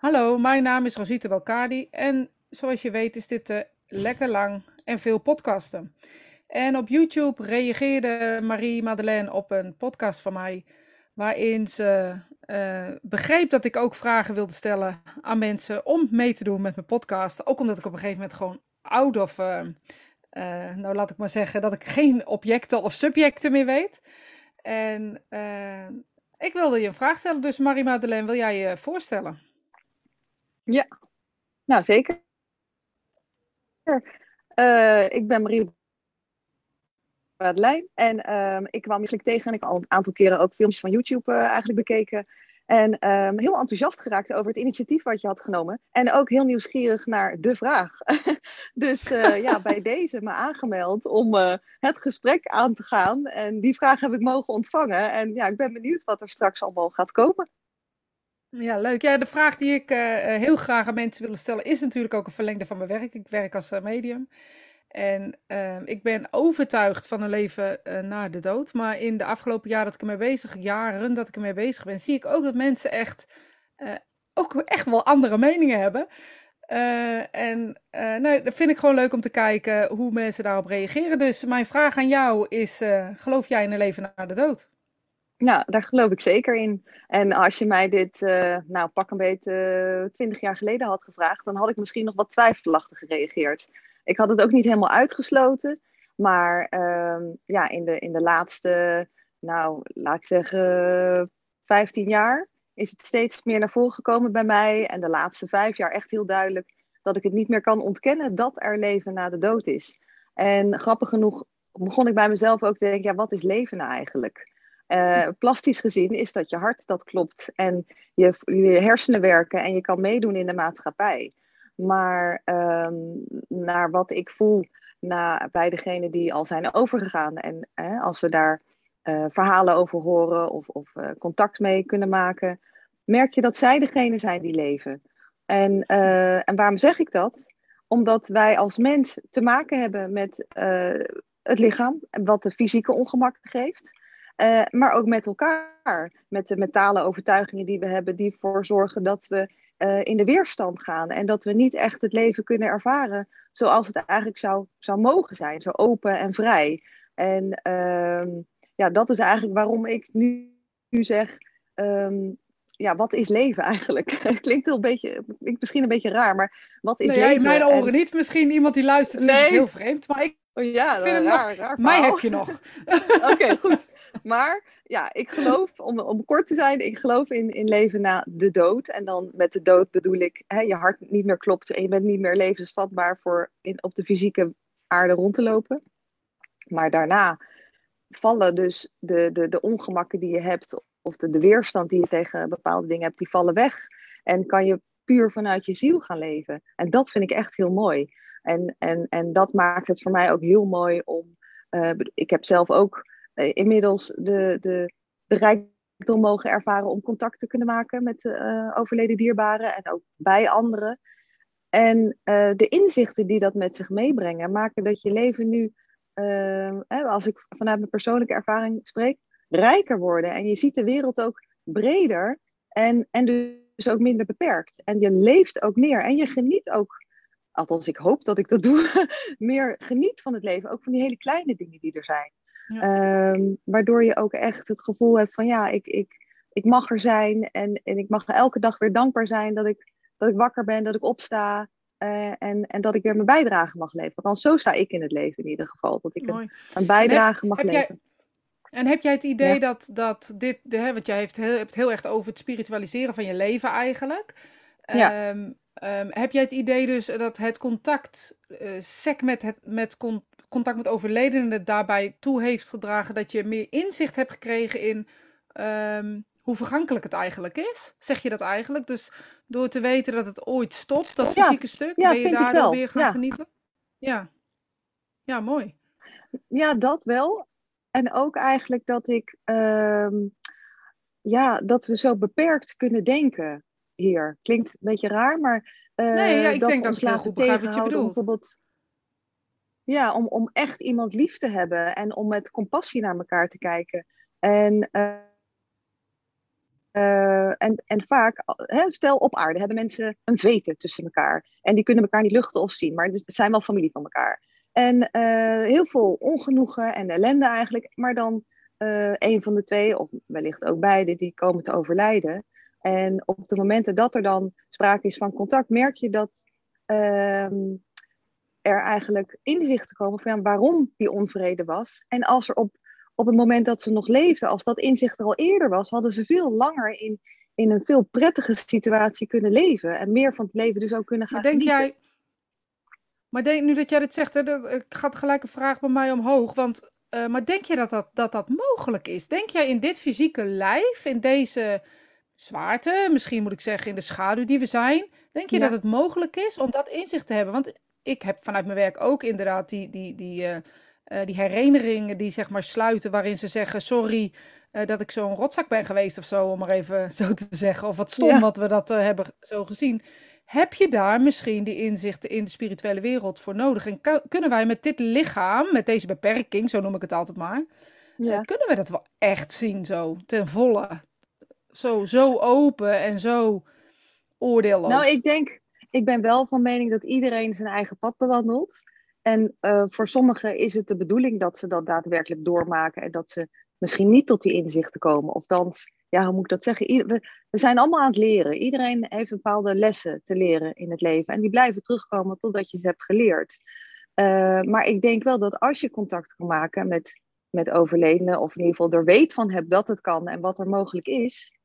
Hallo, mijn naam is Rosita Belkadi en zoals je weet is dit uh, lekker lang en veel podcasten. En op YouTube reageerde Marie Madeleine op een podcast van mij waarin ze uh, begreep dat ik ook vragen wilde stellen aan mensen om mee te doen met mijn podcast. Ook omdat ik op een gegeven moment gewoon out of, uh, nou laat ik maar zeggen, dat ik geen objecten of subjecten meer weet. En ik wilde je een vraag stellen, dus Marie Madeleine, wil jij je voorstellen? Ja, nou zeker. Uh, ik ben Marie Madeleine en um, ik kwam eigenlijk tegen en ik heb al een aantal keren ook filmpjes van YouTube uh, eigenlijk bekeken. En um, heel enthousiast geraakt over het initiatief wat je had genomen. En ook heel nieuwsgierig naar de vraag. dus uh, ja, bij deze me aangemeld om het gesprek aan te gaan. En die vraag heb ik mogen ontvangen. En ja, ik ben benieuwd wat er straks allemaal gaat komen. Ja, leuk. Ja, de vraag die ik uh, heel graag aan mensen wil stellen is natuurlijk ook een verlengde van mijn werk. Ik werk als uh, medium. En uh, ik ben overtuigd van een leven na de dood. Maar in de afgelopen jaren dat ik ermee bezig, jaren dat ik ermee bezig ben, zie ik ook dat mensen echt, ook echt wel andere meningen hebben. en nou, dat vind ik gewoon leuk om te kijken hoe mensen daarop reageren. Dus mijn vraag aan jou is: geloof jij in een leven na de dood? Nou, daar geloof ik zeker in. En als je mij dit, uh, nou pak een beetje uh, twintig jaar geleden had gevraagd, dan had ik misschien nog wat twijfelachtig gereageerd. Ik had het ook niet helemaal uitgesloten, maar uh, ja, in de, in de laatste, nou laat ik zeggen, 15 jaar is het steeds meer naar voren gekomen bij mij. En de laatste vijf jaar echt heel duidelijk dat ik het niet meer kan ontkennen dat er leven na de dood is. En grappig genoeg begon ik bij mezelf ook te denken, ja, wat is leven nou eigenlijk? Uh, plastisch gezien is dat je hart dat klopt en je, je hersenen werken en je kan meedoen in de maatschappij. Maar um, naar wat ik voel bij degenen die al zijn overgegaan en als we daar uh, verhalen over horen of, of uh, contact mee kunnen maken, merk je dat zij degene zijn die leven. En, en waarom zeg ik dat? Omdat wij als mens te maken hebben met het lichaam, wat de fysieke ongemak geeft. Uh, maar ook met elkaar. Met de mentale overtuigingen die we hebben, die ervoor zorgen dat we uh, in de weerstand gaan. En dat we niet echt het leven kunnen ervaren zoals het eigenlijk zou, zou mogen zijn. Zo open en vrij. En uh, ja, dat is eigenlijk waarom ik nu, nu zeg. Um, ja, wat is leven eigenlijk? Het klinkt, heel een beetje, klinkt misschien een beetje raar, maar wat is nee, leven? in mijn oren en... niet. Misschien iemand die luistert nee. vindt het heel vreemd, maar ik oh, ja, vind hem raar, nog... Raar mij heb je nog. Oké, okay, goed. Maar ja, ik geloof, om, om kort te zijn, ik geloof in, in leven na de dood. En dan met de dood bedoel ik, hè, je hart niet meer klopt en je bent niet meer levensvatbaar voor in, op de fysieke aarde rond te lopen. Maar daarna vallen dus de, de, de ongemakken die je hebt, of de, de weerstand die je tegen bepaalde dingen hebt, die vallen weg. En kan je puur vanuit je ziel gaan leven. En dat vind ik echt heel mooi. En, en, en dat maakt het voor mij ook heel mooi om. Uh, ik heb zelf ook inmiddels de, de, de rijkdom mogen ervaren om contact te kunnen maken met uh, overleden dierbaren en ook bij anderen. En de inzichten die dat met zich meebrengen, maken dat je leven nu, als ik vanuit mijn persoonlijke ervaring spreek, rijker worden. En je ziet de wereld ook breder en, en dus ook minder beperkt. En je leeft ook meer en je geniet ook althans ik hoop dat ik dat doe, meer geniet van het leven. Ook van die hele kleine dingen die er zijn. Ja. Um, waardoor je ook echt het gevoel hebt van ja, ik, ik, ik mag er zijn en, en ik mag elke dag weer dankbaar zijn dat ik, dat ik wakker ben, dat ik opsta. Uh, en, en dat ik weer mijn bijdrage mag leveren. Want zo sta ik in het leven in ieder geval. Dat ik een, een, bijdrage heb, mag heb leveren. Jij, en heb jij het idee ja. dat, dat dit, de, hè, want jij heeft heel, hebt het heel erg over het spiritualiseren van je leven eigenlijk. Ja. Um, um, heb jij het idee dus dat het contact uh, sec met, het, met con, contact met overledenen daarbij toe heeft gedragen dat je meer inzicht hebt gekregen in um, hoe vergankelijk het eigenlijk is? Zeg je dat eigenlijk? Dus door te weten dat het ooit stopt, dat ja. fysieke stuk, ja, ben je daar dan weer gaan ja. genieten? Ja. Ja, mooi. Ja, dat wel. En ook eigenlijk dat ik, um, ja, dat we zo beperkt kunnen denken hier. Klinkt een beetje raar, maar. Uh, nee, ja, ik dat denk dat ik heel goed begrijp wat je bedoelt. Bijvoorbeeld, ja, om, om echt iemand lief te hebben en om met compassie naar elkaar te kijken. En uh, uh, en, en vaak, hè, stel op aarde, hebben mensen een veten tussen elkaar. En die kunnen elkaar niet luchten of zien, maar ze zijn wel familie van elkaar. En heel veel ongenoegen en ellende eigenlijk, maar dan een van de twee, of wellicht ook beide, die komen te overlijden. En op de momenten dat er dan sprake is van contact, merk je dat ehm, er eigenlijk inzichten komen van waarom die onvrede was. En als er op, op het moment dat ze nog leefden, als dat inzicht er al eerder was, hadden ze veel langer in, in een veel prettige situatie kunnen leven. En meer van het leven dus ook kunnen gaan maar denk genieten. Jij, maar denk, nu dat jij dit zegt, hè, dat, gaat gelijk een vraag bij mij omhoog. Want, uh, maar denk je dat dat, dat dat mogelijk is? Denk jij in dit fysieke lijf, in deze zwaarte, misschien moet ik zeggen in de schaduw die we zijn, denk je dat het mogelijk is om dat inzicht te hebben? Want ik heb vanuit mijn werk ook inderdaad die, die, die, uh, uh, die herinneringen die zeg maar sluiten, waarin ze zeggen: Sorry uh, dat ik zo'n rotzak ben geweest of zo, om maar even zo te zeggen. Of wat stom ja. wat we dat hebben zo gezien. Heb je daar misschien die inzichten in de spirituele wereld voor nodig? En kunnen wij met dit lichaam, met deze beperking, zo noem ik het altijd maar, ja. kunnen we dat wel echt zien zo, ten volle? Zo, zo open en zo oordeelloos. Nou, ik denk, ik ben wel van mening dat iedereen zijn eigen pad bewandelt. En uh, voor sommigen is het de bedoeling dat ze dat daadwerkelijk doormaken en dat ze misschien niet tot die inzichten komen. Of dan, ja, hoe moet ik dat zeggen? we, zijn allemaal aan het leren. Iedereen heeft bepaalde lessen te leren in het leven. En die blijven terugkomen totdat je ze hebt geleerd. Uh, maar ik denk wel dat als je contact kan maken met, met overledenen, of in ieder geval er weet van hebt dat het kan en wat er mogelijk is.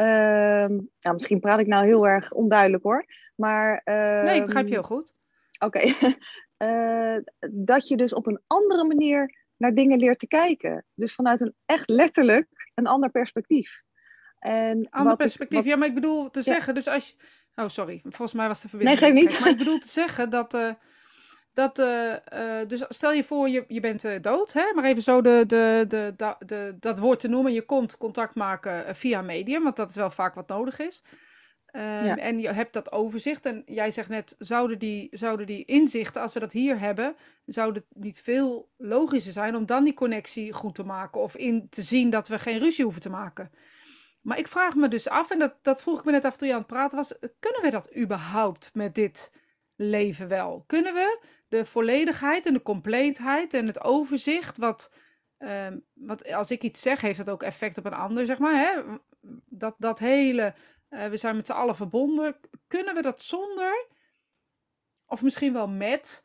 Uh, nou, misschien praat ik nou heel erg onduidelijk hoor. Maar, nee, ik begrijp je heel goed. Oké. Okay. uh, dat je dus op een andere manier naar dingen leert te kijken. Dus vanuit een echt letterlijk een ander perspectief. En ander perspectief, wat... ja, maar ik bedoel te ja. zeggen, dus als je... Oh, sorry, volgens mij was de verbinding Nee, geef niet. Maar ik bedoel te zeggen dat... Uh, dat, uh, uh, dus stel je voor, je, je bent uh, dood, hè? maar even zo de, de, de, de, de, dat woord te noemen. Je komt contact maken via medium, want dat is wel vaak wat nodig is. Um, ja. En je hebt dat overzicht. En jij zegt net, zouden die, zouden die inzichten, als we dat hier hebben, zou het niet veel logischer zijn om dan die connectie goed te maken of in te zien dat we geen ruzie hoeven te maken. Maar ik vraag me dus af, en dat, dat vroeg ik me net af toen je aan het praten was, kunnen we dat überhaupt met dit leven wel? Kunnen we de volledigheid en de compleetheid en het overzicht, wat, um, wat als ik iets zeg, heeft dat ook effect op een ander, zeg maar, hè? Dat, dat hele uh, we zijn met z'n allen verbonden. Kunnen we dat zonder, of misschien wel met,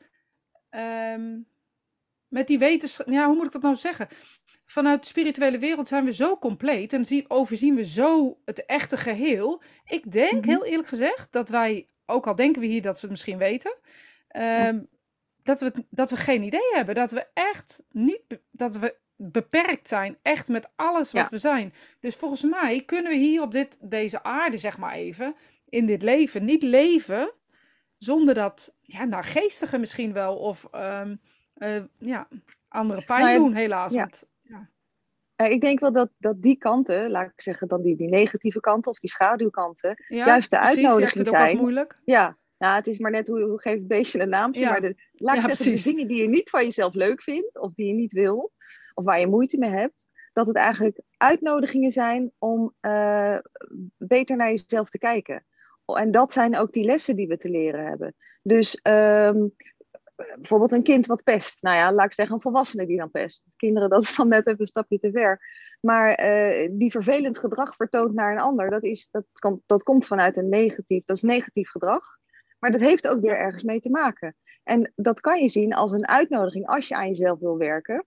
um, met die wetenschap. Ja, hoe moet ik dat nou zeggen? Vanuit de spirituele wereld zijn we zo compleet en zien, overzien we zo het echte geheel. Ik denk, mm -hmm. heel eerlijk gezegd, dat wij, ook al denken we hier dat we het misschien weten, um, dat, we, dat we geen idee hebben. Dat we echt niet, dat we beperkt zijn, echt met alles wat ja. we zijn. Dus volgens mij kunnen we hier op dit, deze aarde, zeg maar even, in dit leven, niet leven zonder dat, ja, nou, geestige misschien wel, of um, uh, ja, andere pijn nou ja, doen, helaas. Ja. Want, ja. Uh, ik denk wel dat, dat die kanten, laat ik zeggen, dan die, die negatieve kanten of die schaduwkanten, juist de precies, uitnodiging ja, zijn. moeilijk. Ja, nou, het is maar net hoe, hoe geef het beestje een naamje. Maar de, laat ik zeggen, de dingen die je niet van jezelf leuk vindt, of die je niet wil, of waar je moeite mee hebt, dat het eigenlijk uitnodigingen zijn om uh, beter naar jezelf te kijken. En dat zijn ook die lessen die we te leren hebben. Dus um, bijvoorbeeld een kind wat pest. Nou ja, laat ik zeggen een volwassene die dan pest. Kinderen, dat is dan net even een stapje te ver. Maar uh, die vervelend gedrag vertoont naar een ander, dat, is, dat, kan, dat komt vanuit een negatief, dat is negatief gedrag. Maar dat heeft ook weer ergens mee te maken. En dat kan je zien als een uitnodiging als je aan jezelf wil werken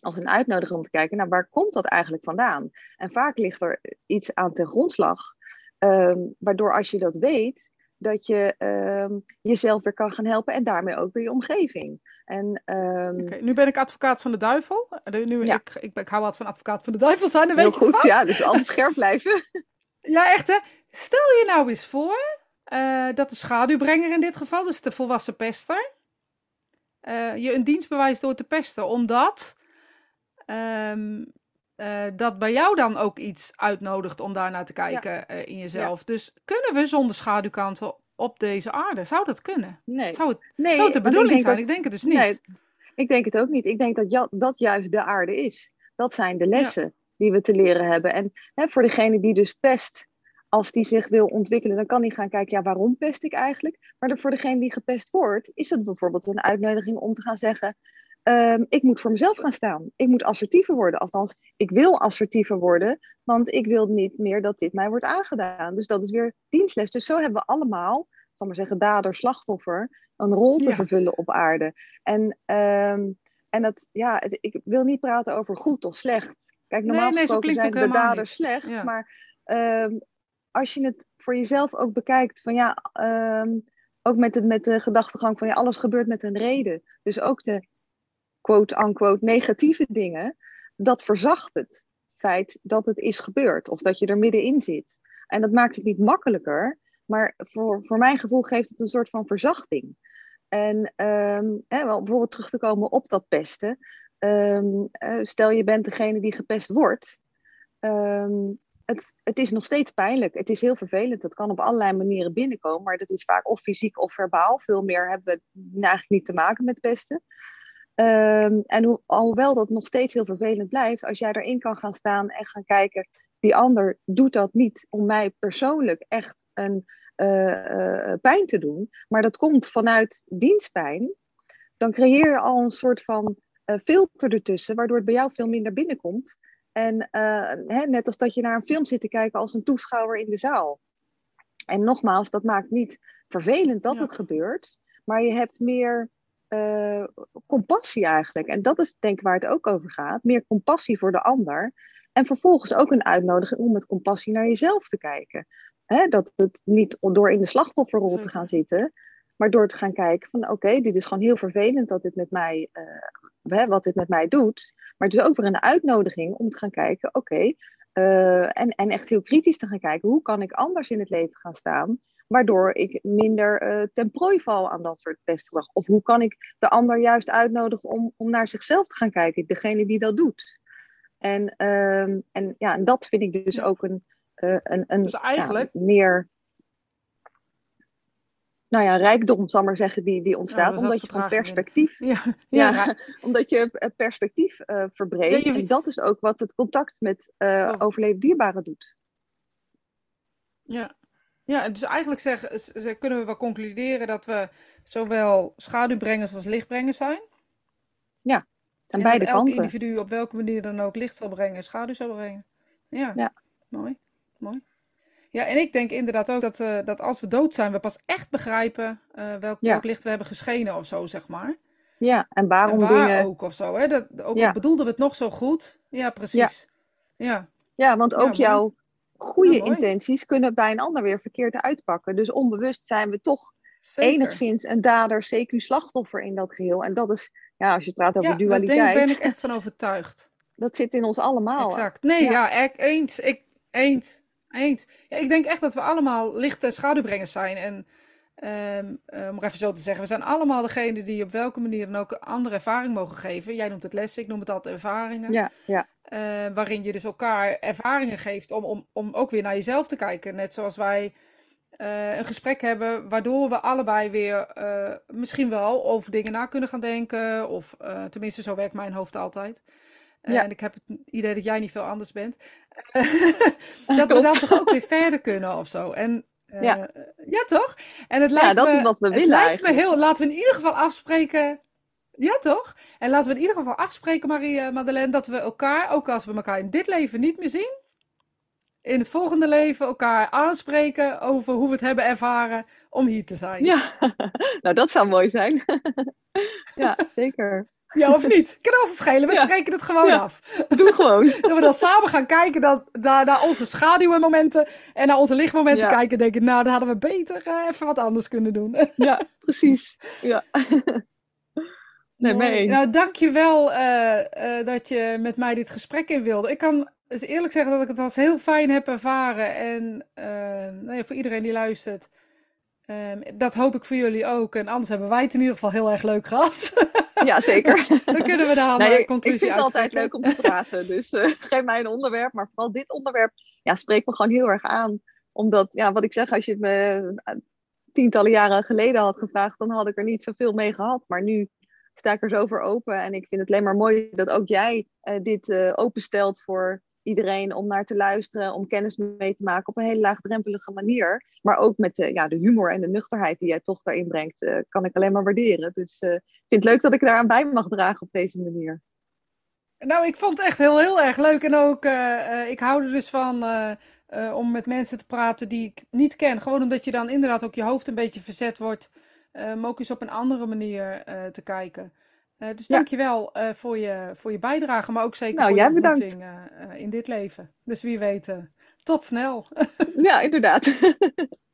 als een uitnodiging om te kijken, nou, waar komt dat eigenlijk vandaan? En vaak ligt er iets aan ten grondslag, um, waardoor als je dat weet, dat je um, jezelf weer kan gaan helpen en daarmee ook weer je omgeving. En, um... okay, nu ben ik advocaat van de duivel. Nu, ja. ik, ik, ik hou wat van advocaat van de duivel zijn, dan Heel weet je goed, vast. ja, dus altijd scherp blijven. ja, echt hè. Stel je nou eens voor uh, dat de schaduwbrenger in dit geval, dus de volwassen pester, uh, je een dienst bewijst door te pesten, omdat um, uh, dat bij jou dan ook iets uitnodigt om daar naar te kijken ja. in jezelf. Ja. Dus kunnen we zonder schaduwkanten op deze aarde? Zou dat kunnen? Nee. Zou het, nee, zou het de bedoeling ik zijn? Dat, ik denk het dus niet. Nee, ik denk het ook niet. Ik denk dat ja, dat juist de aarde is. Dat zijn de lessen die we te leren hebben. En hè, voor degene die dus pest als die zich wil ontwikkelen, dan kan hij gaan kijken, ja, waarom pest ik eigenlijk? Maar voor degene die gepest wordt, is het bijvoorbeeld een uitnodiging om te gaan zeggen, ehm, ik moet voor mezelf gaan staan. Ik moet assertiever worden. Althans, ik wil assertiever worden, want ik wil niet meer dat dit mij wordt aangedaan. Dus dat is weer dienstles. Dus zo hebben we allemaal, zal maar zeggen, dader, slachtoffer, een rol te vervullen op aarde. En, ehm, en dat, ja, ik wil niet praten over goed of slecht. Kijk, normaal nee, gesproken zijn de daders slecht, maar um, als je het voor jezelf ook bekijkt, van ja, ehm, ook met de, met de gedachtegang van ja, alles gebeurt met een reden. Dus ook de quote-unquote negatieve dingen, dat verzacht het feit dat het is gebeurd of dat je er middenin zit. En dat maakt het niet makkelijker, maar voor, voor mijn gevoel geeft het een soort van verzachting. En um, hè, wel, bijvoorbeeld terug te komen op dat pesten. Ehm, eh, stel je bent degene die gepest wordt het, het is nog steeds pijnlijk. Het is heel vervelend. Het kan op allerlei manieren binnenkomen, maar dat is vaak of fysiek of verbaal. Veel meer hebben we eigenlijk niet te maken met pesten. Um, en ho alhoewel dat nog steeds heel vervelend blijft, als jij erin kan gaan staan en gaan kijken, die ander doet dat niet om mij persoonlijk echt een uh, pijn te doen, maar dat komt vanuit dienstpijn, dan creëer je al een soort van uh, filter ertussen, waardoor het bij jou veel minder binnenkomt. En uh, hè, net als dat je naar een film zit te kijken als een toeschouwer in de zaal. En nogmaals, dat maakt niet vervelend dat het gebeurt, maar je hebt meer uh, compassie eigenlijk. En dat is denk ik waar het ook over gaat. Meer compassie voor de ander. En vervolgens ook een uitnodiging om met compassie naar jezelf te kijken. Hè, dat het niet door in de slachtofferrol te gaan zitten, maar door te gaan kijken van oké, dit is gewoon heel vervelend dat dit met mij, uh, wat dit met mij doet. Maar het is ook weer een uitnodiging om te gaan kijken, oké, uh, en, en echt heel kritisch te gaan kijken, hoe kan ik anders in het leven gaan staan, waardoor ik minder uh, ten prooi val aan dat soort pestgedrag? Of hoe kan ik de ander juist uitnodigen om, om naar zichzelf te gaan kijken, degene die dat doet? En, uh, en, ja, en dat vind ik dus ook een, uh, een, een dus eigenlijk... Ja, meer nou ja, rijkdom, zal maar zeggen, die, die ontstaat. omdat je van perspectief. Ja, ja, omdat je perspectief uh, verbreedt. En dat is ook wat het contact met uh, overleden dierbaren doet. Ja. ja, dus eigenlijk zeg, kunnen we wel concluderen dat we zowel schaduwbrengers als lichtbrengers zijn. Ja, aan beide dat kanten. elk individu op welke manier dan ook licht zal brengen, schaduw zal brengen. Ja, ja. mooi. mooi. Ja, en ik denk inderdaad ook dat, uh, dat als we dood zijn, we pas echt begrijpen uh, welk, welk, licht we hebben geschenen of zo, zeg maar. Ja, en waarom en waar dingen... ook of zo, hè? Dat, ook ja. bedoelden we het nog zo goed. Ja, precies. Ja, ja. ja want ook jouw goede intenties kunnen bij een ander weer verkeerd uitpakken. Dus onbewust zijn we toch Zeker. enigszins een dader, CQ-slachtoffer in dat geheel. En dat is, ja, als je praat over dualiteit... daar ben ik echt van overtuigd. Dat zit in ons allemaal. Exact. Nee, ja, ja eens. Ik, eens. Eens. Ja, ik denk echt dat we allemaal lichte schaduwbrengers zijn. En um, om even zo te zeggen, we zijn allemaal degene die op welke manier dan ook andere ervaring mogen geven. Jij noemt het lessen, ik noem het altijd ervaringen. Ja, ja. Uh, waarin je dus elkaar ervaringen geeft om, om, om ook weer naar jezelf te kijken. Net zoals wij uh, een gesprek hebben, waardoor we allebei weer uh, misschien wel over dingen na kunnen gaan denken. Of tenminste, zo werkt mijn hoofd altijd. Ja. En ik heb het idee dat jij niet veel anders bent. dat we dan toch ook weer verder kunnen of zo. En, uh, ja. ja, toch? En het lijkt ja, dat me, is wat we het willen. lijkt me heel. Laten we in ieder geval afspreken. Ja, toch? En laten we in ieder geval afspreken, Marie Madeleine, dat we elkaar, ook als we elkaar in dit leven niet meer zien, in het volgende leven elkaar aanspreken over hoe we het hebben ervaren om hier te zijn. Ja, nou dat zou mooi zijn. ja, zeker. Ja, of niet? Kunnen ons het schelen? We ja. spreken het gewoon ja. af. Doe gewoon. dat we dan samen gaan kijken naar, naar, naar onze schaduwmomenten en naar onze lichtmomenten kijken. denk ik, nou, dan hadden we beter uh, even wat anders kunnen doen. ja, precies. Ja. Nee, mee. Nou, dankjewel uh, uh, dat je met mij dit gesprek in wilde. Ik kan dus eerlijk zeggen dat ik het als heel fijn heb ervaren. En nou ja, voor iedereen die luistert. Um, dat hoop ik voor jullie ook. En anders hebben wij het in ieder geval heel erg leuk gehad. Ja, zeker. Dan kunnen we daar nee, een conclusie Ik vind het altijd leuk om te praten. Dus uh, geef mij een onderwerp. Maar vooral dit onderwerp ja, spreekt me gewoon heel erg aan. Omdat, ja, wat ik zeg, als je het me tientallen jaren geleden had gevraagd, dan had ik er niet zoveel mee gehad. Maar nu sta ik er zo voor open. En ik vind het alleen maar mooi dat ook jij uh, dit uh, openstelt voor iedereen om naar te luisteren, om kennis mee te maken op een hele laagdrempelige manier. Maar ook met de, ja, de humor en de nuchterheid die jij toch daarin brengt, uh, kan ik alleen maar waarderen. Dus uh, ik vind het leuk dat ik daaraan bij mag dragen op deze manier. Nou, ik vond het echt heel, heel erg leuk. En ook, ik hou er dus van om met mensen te praten die ik niet ken. Gewoon omdat je dan inderdaad ook je hoofd een beetje verzet wordt. om ook eens op een andere manier te kijken. Uh, dus ja. dankjewel uh, voor, je, voor je bijdrage, maar ook zeker nou, voor je ontmoeting uh, in dit leven. Dus wie weet, tot snel. ja, inderdaad.